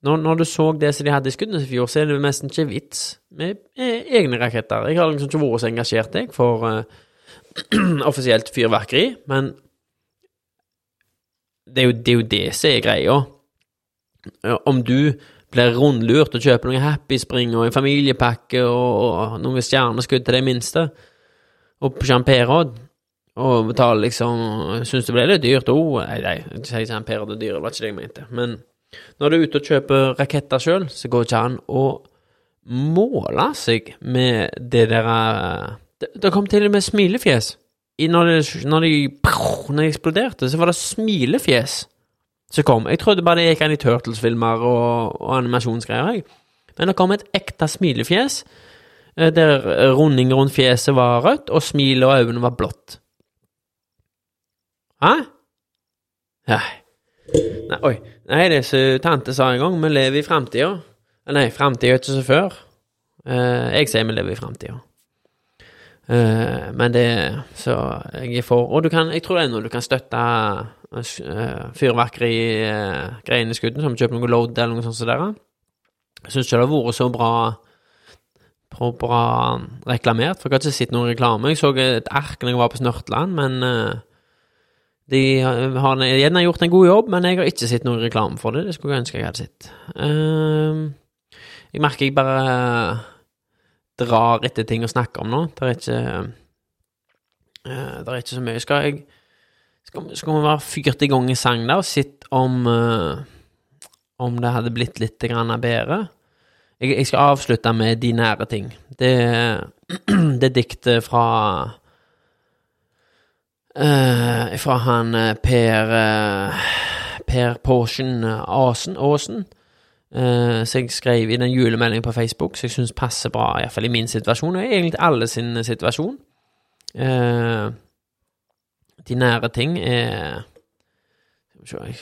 Når, når, du så det som de hadde i skuddene i fjor, så er det nesten ikke vits med eh, egne raketter. Jeg har liksom ikke vært så engasjert, jeg, for uh, offisielt fyrverkeri, men det er, jo, det er jo det som er greia. Om du blir rundlurt og kjøper noen Happy Spring og en familiepakke og, og noen stjerneskudd til det minste, og på Champerod, og betale liksom Syns det ble litt dyrt? Oh, nei, nei, ikke sier Per det var ikke det jeg mente. Men når du er ute og kjøper raketter sjøl, så går det ikke an å måle seg med det der Det, det kom til og med smilefjes. I, når, det, når, de, når de eksploderte, så var det smilefjes som kom. Jeg trodde bare det gikk an i Turtles-filmer og, og animasjonsgreier. Men det kom et ekte smilefjes, eh, der runding rundt fjeset var rødt, og smilet og øynene var blått. Hæ? Nei. Nei, oi. Nei, det som tante sa en gang, vi lever i framtida. Nei, framtida er ikke så før. Uh, jeg sier vi lever i framtida. Uh, men det Så jeg er for Og du kan, jeg tror det er noe du kan støtte uh, fyrverkerigreiene i skudden, som kjøper noe load eller noe sånt som der. Jeg syns ikke det har vært så bra, bra reklamert, for jeg har ikke sett noen reklame. Jeg så et ark når jeg var på Snørtland, men uh, de har gjerne gjort en god jobb, men jeg har ikke sett noen reklame for det. Det skulle jeg ønske jeg hadde sett. Uh, jeg merker jeg bare drar etter ting å snakke om nå. Det er ikke uh, Det er ikke så mye. Skal jeg skal, skal vi være fyrt i gang i sang der og sett om uh, om det hadde blitt litt grann bedre. Jeg, jeg, skal avslutte med De nære ting. Det, det diktet fra uh, Fra han uh, Per Porschen Asen, Aasen, uh, som jeg skrev i den julemeldingen på Facebook, som jeg syns passer bra, iallfall i min situasjon, og egentlig alle sin situasjon. De nære ting er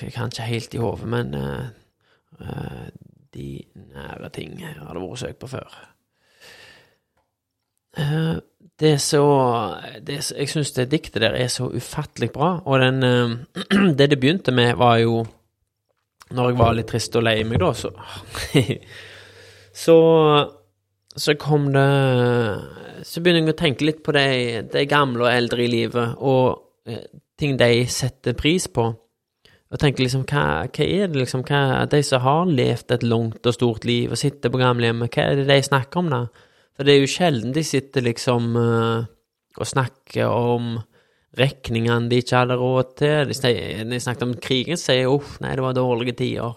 Jeg kan ikke helt i hodet, men De nære ting har det vært søkt på før. Uh, det er så det Jeg syns det diktet der er så ufattelig bra, og den Det det begynte med, var jo Når jeg var litt trist og lei meg, da, så Så så kom det Så begynner jeg å tenke litt på de, de gamle og eldre i livet, og Eh, ting de setter pris på. Og tenker liksom, hva, hva er det liksom, hva, De som har levd et langt og stort liv og sitter på gamlehjemmet, hva er det de snakker om da? For det er jo sjelden de sitter liksom uh, og snakker om regningene de ikke hadde råd til. De, de snakket om krigen, sier uff, nei, det var dårlige tider.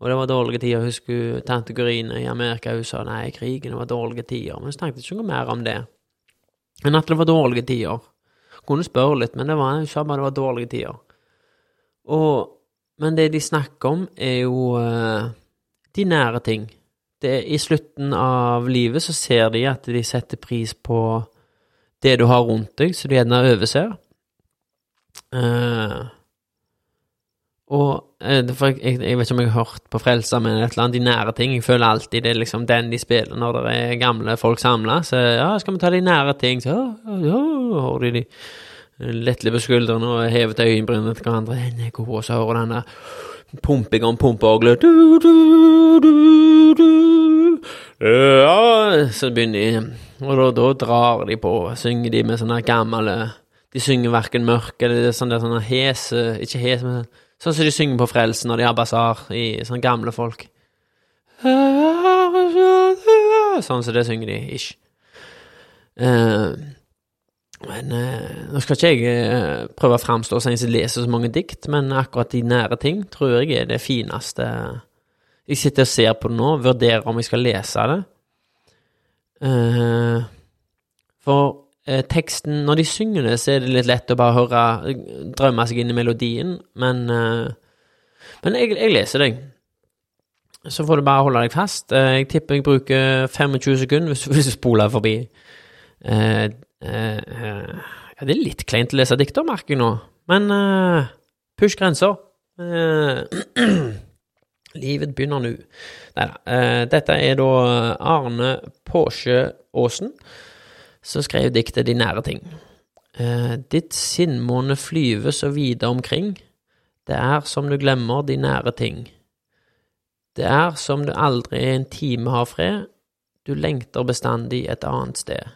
Og det var dårlige tider. Husker tante Gurine i Amerika, hun sa nei, krigen var dårlige tider. Men hun snakket ikke noe mer om det enn at det var dårlige tider. Kunne spørre litt, men det var, hun sa bare det var dårlige tider. Og, men det de snakker om, er jo uh, de nære ting. Det, I slutten av livet så ser de at de setter pris på det du har rundt deg, så du gjerne overser. Uh, og uh, for jeg, jeg, vet ikke om jeg har hørt på Frelsa, men et eller annet de nære ting. Jeg føler alltid det er liksom den de spiller når det er gamle folk samla. Så ja, skal vi ta de nære ting? Så ja, ja, hører de de lett på skuldrene og hevet øyenbrynene til hverandre. Er god, og så hører den der pumping om pumpeorgelet. Ja, så begynner de, og da, da drar de på, synger de med sånne gamle De synger verken mørk eller sånn der sånne hese Ikke hese, men sånn som de synger på Frelsen når de har basar i sånne gamle folk. Sånn som det synger de, ish. Eh, men eh, nå skal ikke jeg eh, prøve å framstå som en som leser så mange dikt, men akkurat de nære ting tror jeg er det fineste. Jeg sitter og ser på det nå, vurderer om jeg skal lese det. Eh, for teksten Når de synger det, så er det litt lett å bare høre Drømme seg inn i melodien, men Men jeg, jeg leser det, Så får du bare holde deg fast. Jeg tipper jeg bruker 25 sekunder hvis, du spoler forbi. Eh, eh, eh, ja, det er litt kleint å lese dikter, merker jeg nå, men eh, push grenser. Eh, livet begynner nå. Nei da. eh, dette er da Arne Påsjø Aasen som skrev diktet De nære ting. Eh, ditt sinnmåne flyver så vide omkring, det er som du glemmer de nære ting. Det er som du aldri en time har fred, du lengter bestandig et annet sted.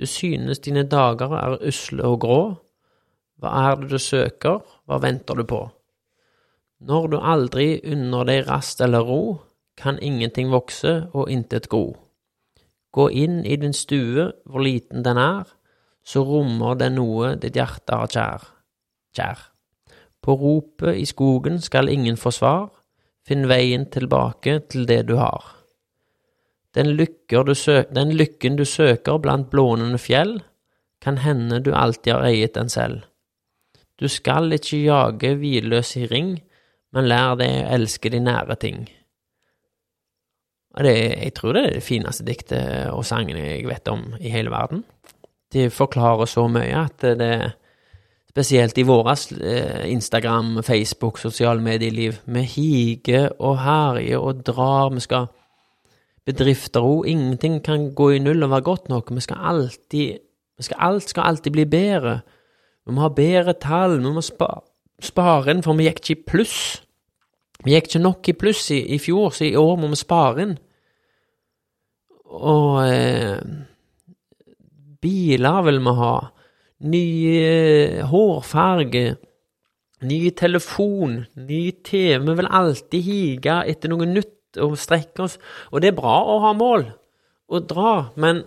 Du synes dine dager er usle og grå, hva er det du søker, hva venter du på? Når du aldri unner deg rast eller ro, kan ingenting vokse og intet gro. Gå inn i din stue, hvor liten den er, så rommer den noe ditt hjerte har kjær. Kjær. På ropet i skogen skal ingen få svar, finn veien tilbake til det du har. Den, du søker, den lykken du søker blant blånende fjell, kan hende du alltid har eiet den selv. Du skal ikke jage hvilløs i ring, men lær deg å elske de nære ting. Og det, jeg tror det er det fineste diktet og sangene jeg vet om i hele verden. De forklarer så mye at det Spesielt i våres eh, Instagram, Facebook, sosiale medieliv. Vi higer og herjer og drar. Vi skal Bedrifter òg. Ingenting kan gå i null og være godt nok. Vi skal alltid vi skal, Alt skal alltid bli bedre. Vi må ha bedre tall. Vi må spa, spare inn, for vi gikk ikke i pluss. Vi gikk ikke nok i pluss i, i fjor, så i år må vi spare inn. Og eh, biler vil vi ha. Ny eh, hårfarge. Ny telefon. Ny TV. Vi vil alltid hige etter noe nytt og strekke oss. Og det er bra å ha mål og dra, men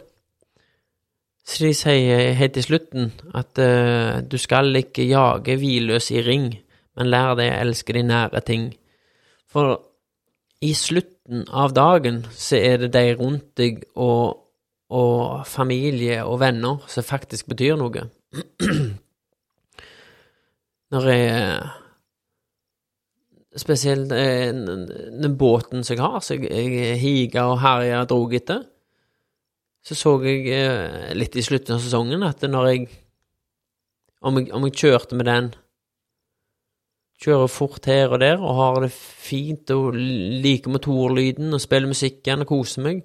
så de sier helt til slutten at uh, du skal ikke jage hvilløs i ring, men lær deg å elske de nære ting. For i slutten av dagen så er det de rundt deg og, og familie og venner som faktisk betyr noe. Når jeg Spesielt eh, den båten som jeg har, som jeg higa og herja og drog etter, så så jeg eh, litt i slutten av sesongen at når jeg om, jeg om jeg kjørte med den Kjører fort her og der og har det fint og liker motorlyden og spiller musikken og koser meg,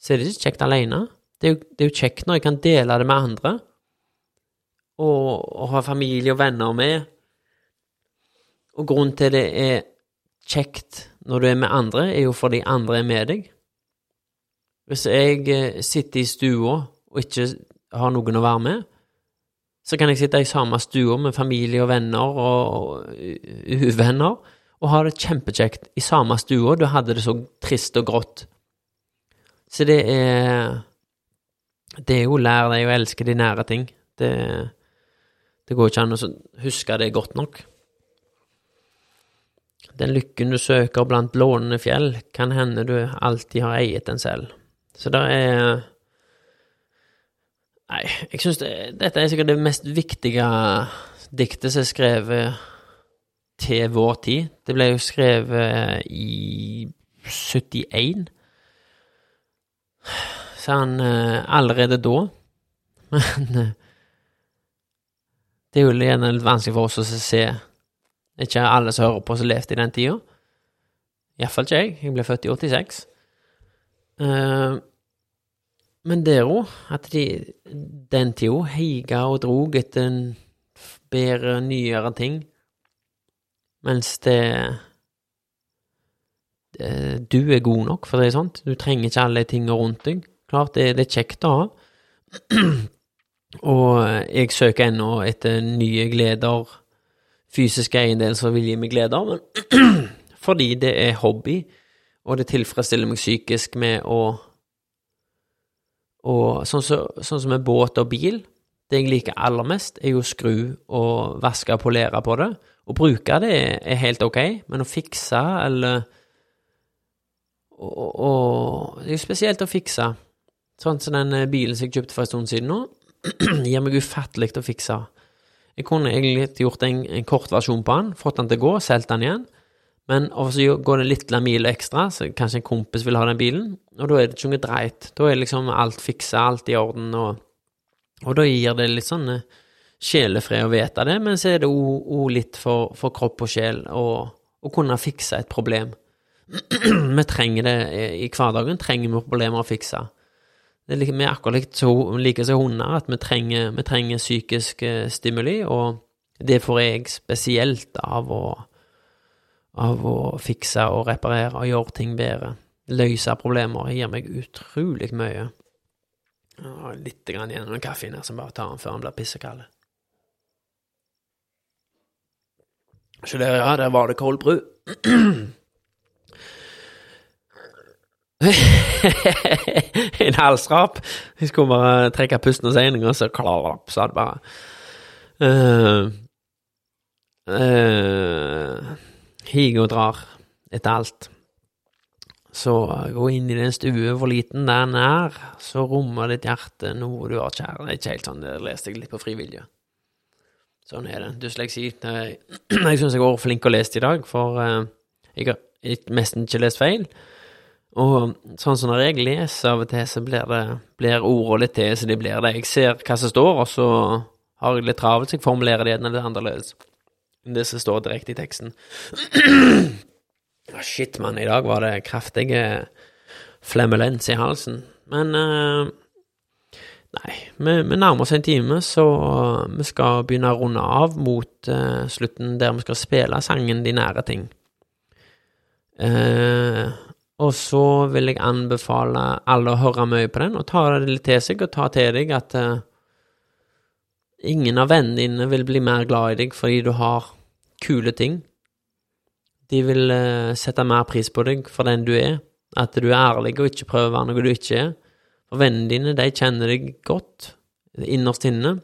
så er det ikke kjekt alene. Det er jo, det er jo kjekt når jeg kan dele det med andre, og, og ha familie og venner med. Og grunnen til det er kjekt når du er med andre, er jo fordi andre er med deg. Hvis jeg eh, sitter i stua og ikke har noen å være med, så kan jeg sitte i samme stua med familie og venner og uvenner og ha det kjempekjekt i samme stua. Du hadde det så trist og grått. Så det er Det er jo lær deg å elske de nære ting. Det, det går ikke an å huske det godt nok. Den lykken du søker blant blånende fjell, kan hende du alltid har eiet den selv. Så det er Nei, jeg syns det, dette er sikkert det mest viktige diktet som er skrevet til vår tid. Det ble jo skrevet i 71. Så han eh, allerede da Men eh, det er jo gjerne litt vanskelig for oss å se ikke alle som hører på, som levde i den tida. Iallfall ikke jeg. Jeg ble født i 86. Uh, men der òg, at de den tida heiga og drog etter en bedre, nyere ting, mens det, Du er god nok, for det er sånt. Du trenger ikke alle de tingene rundt deg. Klart det, det er kjekt å ha, Og jeg søker ennå etter nye gleder, fysiske eiendeler som vil gi meg glede, men fordi det er hobby, og det tilfredsstiller meg psykisk med å og sånn, så, sånn som med båt og bil, det jeg liker aller mest, er jo å skru og vaske og polere på det. Å bruke det er helt ok, men å fikse eller og, og, Det er jo spesielt å fikse. Sånn som den bilen som jeg kjøpte for en stund siden nå, gir meg ufattelig å fikse. Jeg kunne egentlig gjort en, en kort versjon på den, fått den til å gå, solgt den igjen. Men så går det litt mil ekstra, så kanskje en kompis vil ha den bilen, og da er det ikke noe dreit. Da er liksom alt fiksa, alt i orden, og, og da gir det litt sånn eh, sjelefred å vite det, men så er det òg litt for, for, kropp og sjel å kunne fikse et problem. vi trenger det i hverdagen, trenger vi problemer å fikse. Er like, vi er akkurat like som hunder, at vi trenger, vi trenger psykisk eh, stimuli, og det får jeg spesielt av å av å fikse og reparere og gjøre ting bedre. Løse problemer gir meg utrolig mye. Litt grann igjen av kaffen her som bare tar den før han blir pissekald. Så der, ja, der var det kold bru. en halsrap. Jeg skulle bare trekke pusten og gang, så klapp, sa det bare. Uh, uh, higer og drar etter alt. Så gå inn i den stue, hvor liten den er, så rommer ditt hjerte noe du har kjære. Det er ikke helt sånn, det leste jeg litt på frivillige. Sånn er det. Dysleksi. Jeg syns jeg har vært flink å lese i dag, for eh, jeg har nesten ikke lest feil. Og sånn som når jeg leser av og til, så blir det blir ordene litt til så de blir det. Jeg ser hva som står, og så har jeg litt travelt, så jeg formulerer det ene litt annerledes enn det som står direkte i teksten. oh, shit, mann, i dag var det kraftige flemmelens i halsen. Men uh, Nei, vi, vi, nærmer oss en time, så vi skal begynne å runde av mot uh, slutten der vi skal spille sangen De nære ting. Uh, og så vil jeg anbefale alle å høre mye på den, og ta det litt til seg, og ta til deg at uh, Ingen av vennene dine vil bli mer glad i deg fordi du har kule ting. De vil uh, sette mer pris på deg for den du er, at du er ærlig og ikke prøver å være noe du ikke er. For vennene dine, de kjenner deg godt innerst inne,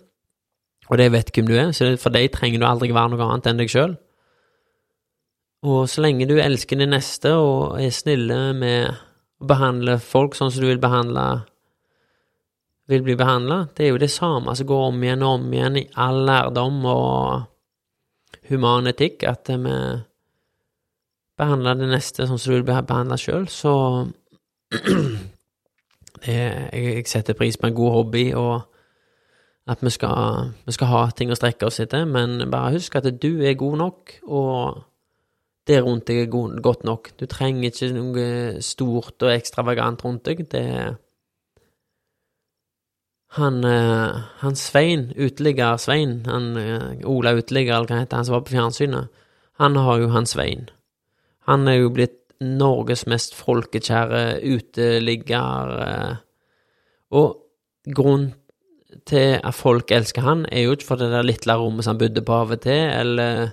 og de vet hvem du er, så for dem trenger du aldri være noe annet enn deg sjøl. Og så lenge du elsker din neste og er snille med å behandle folk sånn som du vil behandle vil bli behandla. Det er jo det samme som går om igjen og om igjen i all lærdom og human etikk, at vi behandler det neste sånn som du vil bli behandla sjøl, så jeg, setter pris på en god hobby, og at vi skal, vi skal ha ting å strekke oss etter, men bare husk at du er god nok, og det rundt deg er godt nok. Du trenger ikke noe stort og ekstravagant rundt deg. det han, eh, han Svein, uteligger-Svein, han eh, Ola Uteligger, eller hva heter han som var på fjernsynet, han har jo han Svein. Han er jo blitt Norges mest folkekjære uteligger. Eh, og grunnen til at folk elsker han, er jo ikke for det der lille rommet som han bodde på av og til, eller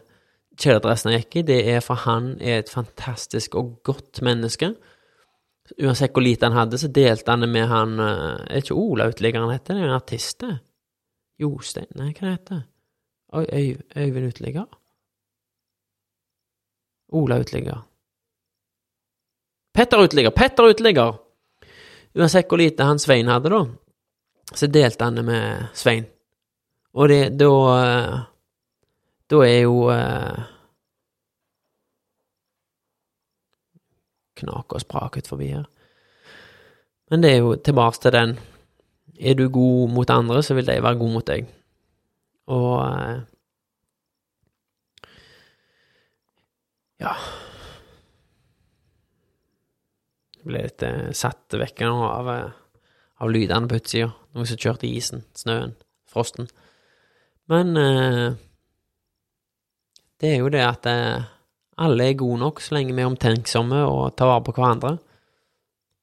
kjeledressen han gikk i, det er for han er et fantastisk og godt menneske Uansett hvor lite han hadde, så delte han det med han eh, Er ikke Ola Uteliggeren han heter? Det er en artist, det. Jostein Nei, hva heter det? Øy, Øyvind Uteligger? Ola Uteligger. Petter Uteligger! Petter Uteligger! Uansett hvor lite han Svein hadde, da, så delte han det med Svein. Og det, da eh, Da er jo eh, knake og sprak ut forbi her. Men det er jo tilbake til den Er du god mot andre, så vil de være gode mot deg. Og eh, Ja Jeg ble litt eh, satt vekk nå av, eh, av lydene på utsida. Noen som kjørte i isen, snøen, frosten. Men eh, det er jo det at eh, alle er gode nok så lenge vi er omtenksomme og tar vare på hverandre.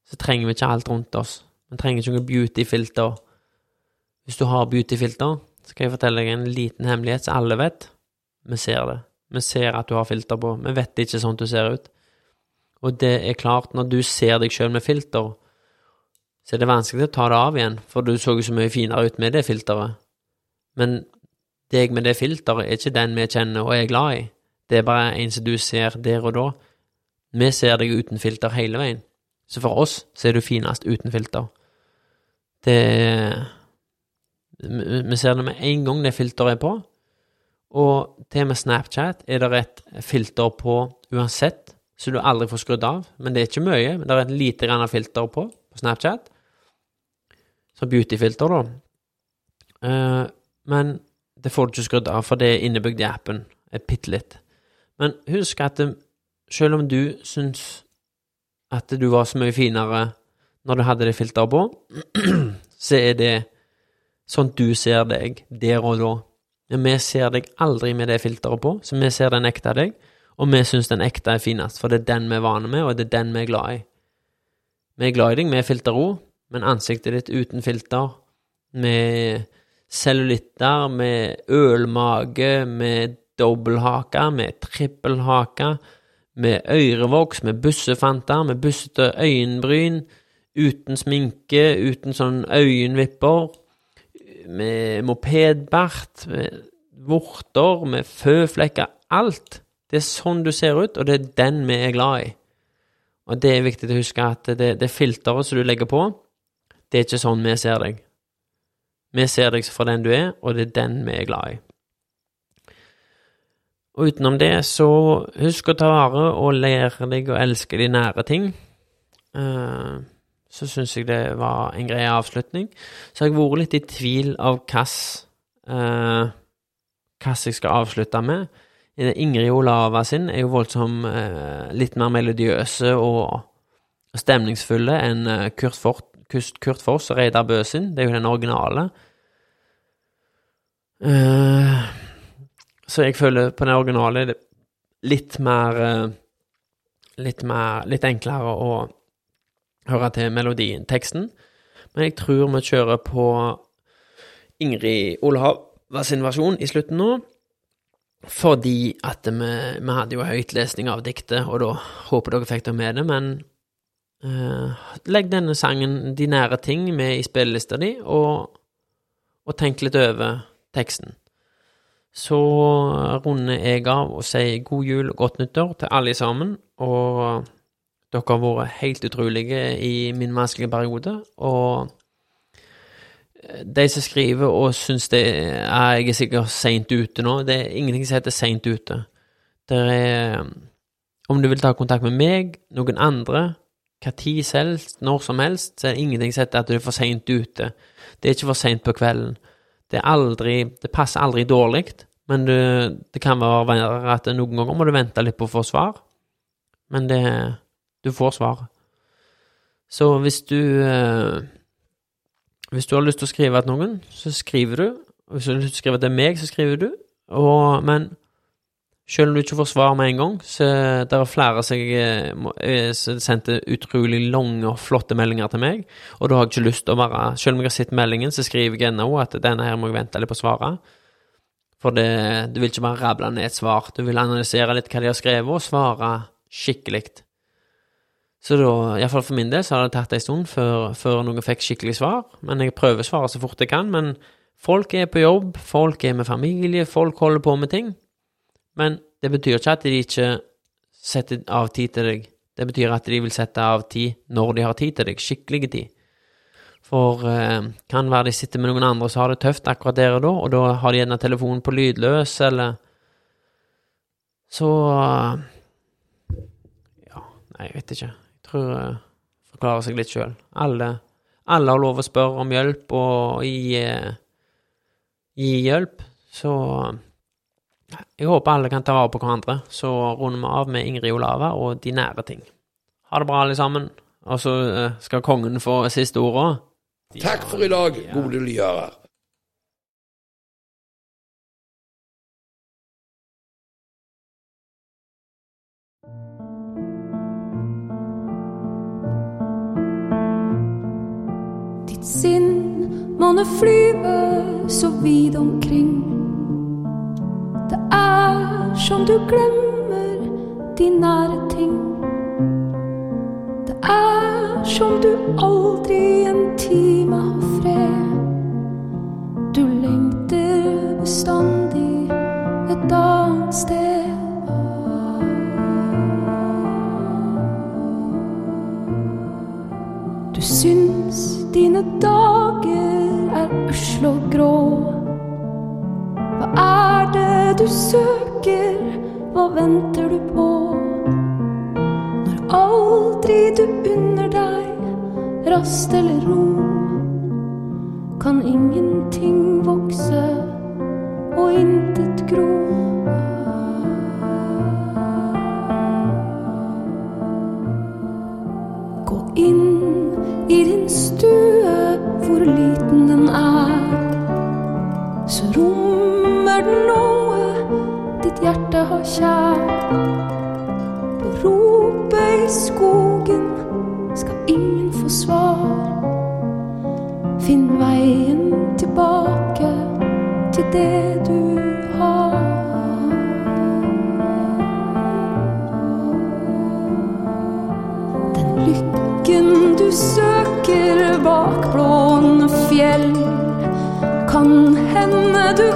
Så trenger vi ikke alt rundt oss. Vi trenger ikke noe beauty-filter. Hvis du har beautyfilter, skal jeg fortelle deg en liten hemmelighet som alle vet. Vi ser det. Vi ser at du har filter på. Vi vet ikke sånn du ser ut. Og det er klart, når du ser deg sjøl med filter, så er det vanskelig å ta det av igjen, for du så jo så mye finere ut med det filteret. Men deg med det filteret er ikke den vi kjenner og er glad i. Det er bare en som du ser der og da. Vi ser deg uten filter hele veien. Så for oss så er du finest uten filter. Det Vi ser det med en gang det filteret er på. Og til med Snapchat er det et filter på uansett, så du aldri får skrudd av. Men det er ikke mye. men Det er et lite grann filter på på Snapchat. Så beautyfilter, da. Uh, men det får du ikke skrudd av, for det er innebygd i appen. Bitte litt. Men husk at det, selv om du syns at du var så mye finere når du hadde det filteret på, så er det sånn du ser deg der og da. Men vi ser deg aldri med det filteret på, så vi ser den ekte deg, og vi syns den ekte er finest, for det er den vi er vane med, og det er den vi er glad i. Vi er glad i deg med filter òg, men ansiktet ditt uten filter, med cellulitter, med ølmage, med dobbelthake, med trippelhake, med ørevoks, med bussefanter, med bussete øyenbryn, uten sminke, uten sånn øyenvipper, med mopedbart, med vorter, med føflekker, alt. Det er sånn du ser ut, og det er den vi er glad i. Og det er viktig å huske at det, det filteret som du legger på, det er ikke sånn vi ser deg. Vi ser deg for den du er, og det er den vi er glad i. Og utenom det, så husk å ta vare og lære deg å elske de nære ting. Uh, så syns jeg det var en grei avslutning. Så har jeg vært litt i tvil av hva uh, jeg skal avslutte med. Ingrid Olava sin er jo voldsomt litt mer melodiøse og stemningsfulle enn Kurt, Fort, Kurt Foss og Reidar Bø sin. Det er jo den originale. Uh, så jeg føler på den originale er det litt mer Litt mer Litt enklere å høre til melodien, teksten. Men jeg tror vi kjører på Ingrid sin versjon i slutten nå. Fordi at vi, vi hadde jo høytlesning av diktet, og da håper dere fikk det med det, men uh, legg denne sangen, de nære ting, med i spillelista di, og, og tenk litt over teksten. Så runder jeg av og sier god jul og godt nyttår til alle sammen, og dere har vært helt utrolige i min vanskelige periode, og de som skriver og syns det er Jeg er sikkert seint ute nå. Det er ingenting som heter seint ute. Det er Om du vil ta kontakt med meg, noen andre, hva tid helst, når som helst, så er det ingenting som heter at du er for seint ute. Det er ikke for seint på kvelden. Det aldri Det passer aldri dårlig, men det, det kan være at noen ganger må du vente litt på å få svar. Men det du får svar. Så hvis du eh, Hvis du har lyst til å skrive til noen, så skriver du. Hvis du har lyst til å skrive til meg, så skriver du. Og, men selv om du ikke får svar med en gang, så det er flere som eh, sendte utrolig lange og flotte meldinger til meg, og da har jeg ikke lyst til å bare Selv om jeg har sett meldingen, så skriver jeg ennå at denne her må jeg vente litt på svaret. For det, du vil ikke bare rable ned et svar, du vil analysere litt hva de har skrevet, og svare skikkelig. Så da, iallfall for min del, så har det tatt en stund før, før noen fikk skikkelig svar. Men jeg prøver å svare så fort jeg kan. Men folk er på jobb, folk er med familie, folk holder på med ting. Men det betyr ikke at de ikke setter av tid til deg. Det betyr at de vil sette av tid når de har tid til deg, skikkelig tid. For eh, kan være de sitter med noen andre som har det tøft akkurat der og da, og da har de gjerne telefonen på lydløs, eller Så Ja, nei, jeg vet ikke Jeg tror jeg forklarer seg litt sjøl. Alle, alle, har lov å spørre om hjelp og gi, gi hjelp, så jeg håper alle kan ta vare på hverandre. Så runder vi av med Ingrid Olava og de nære ting. Ha det bra, alle sammen. Og så eh, skal kongen få siste ordet. Takk for i dag, gode lyere. sinn måne flyve så vidt omkring. Det er som du glemmer de nære ting. Det er som du aldri en time har fred. Du lengter bestandig et annet sted. Du syns dine dager er usle og grå. Det du søker, hva venter du på? Når aldri du unner deg rast eller ro, kan ingenting har kjær. På ropet i skogen skal ingen få svar. Finn veien tilbake til det du har. Den lykken du søker bak blåne fjell, kan hende du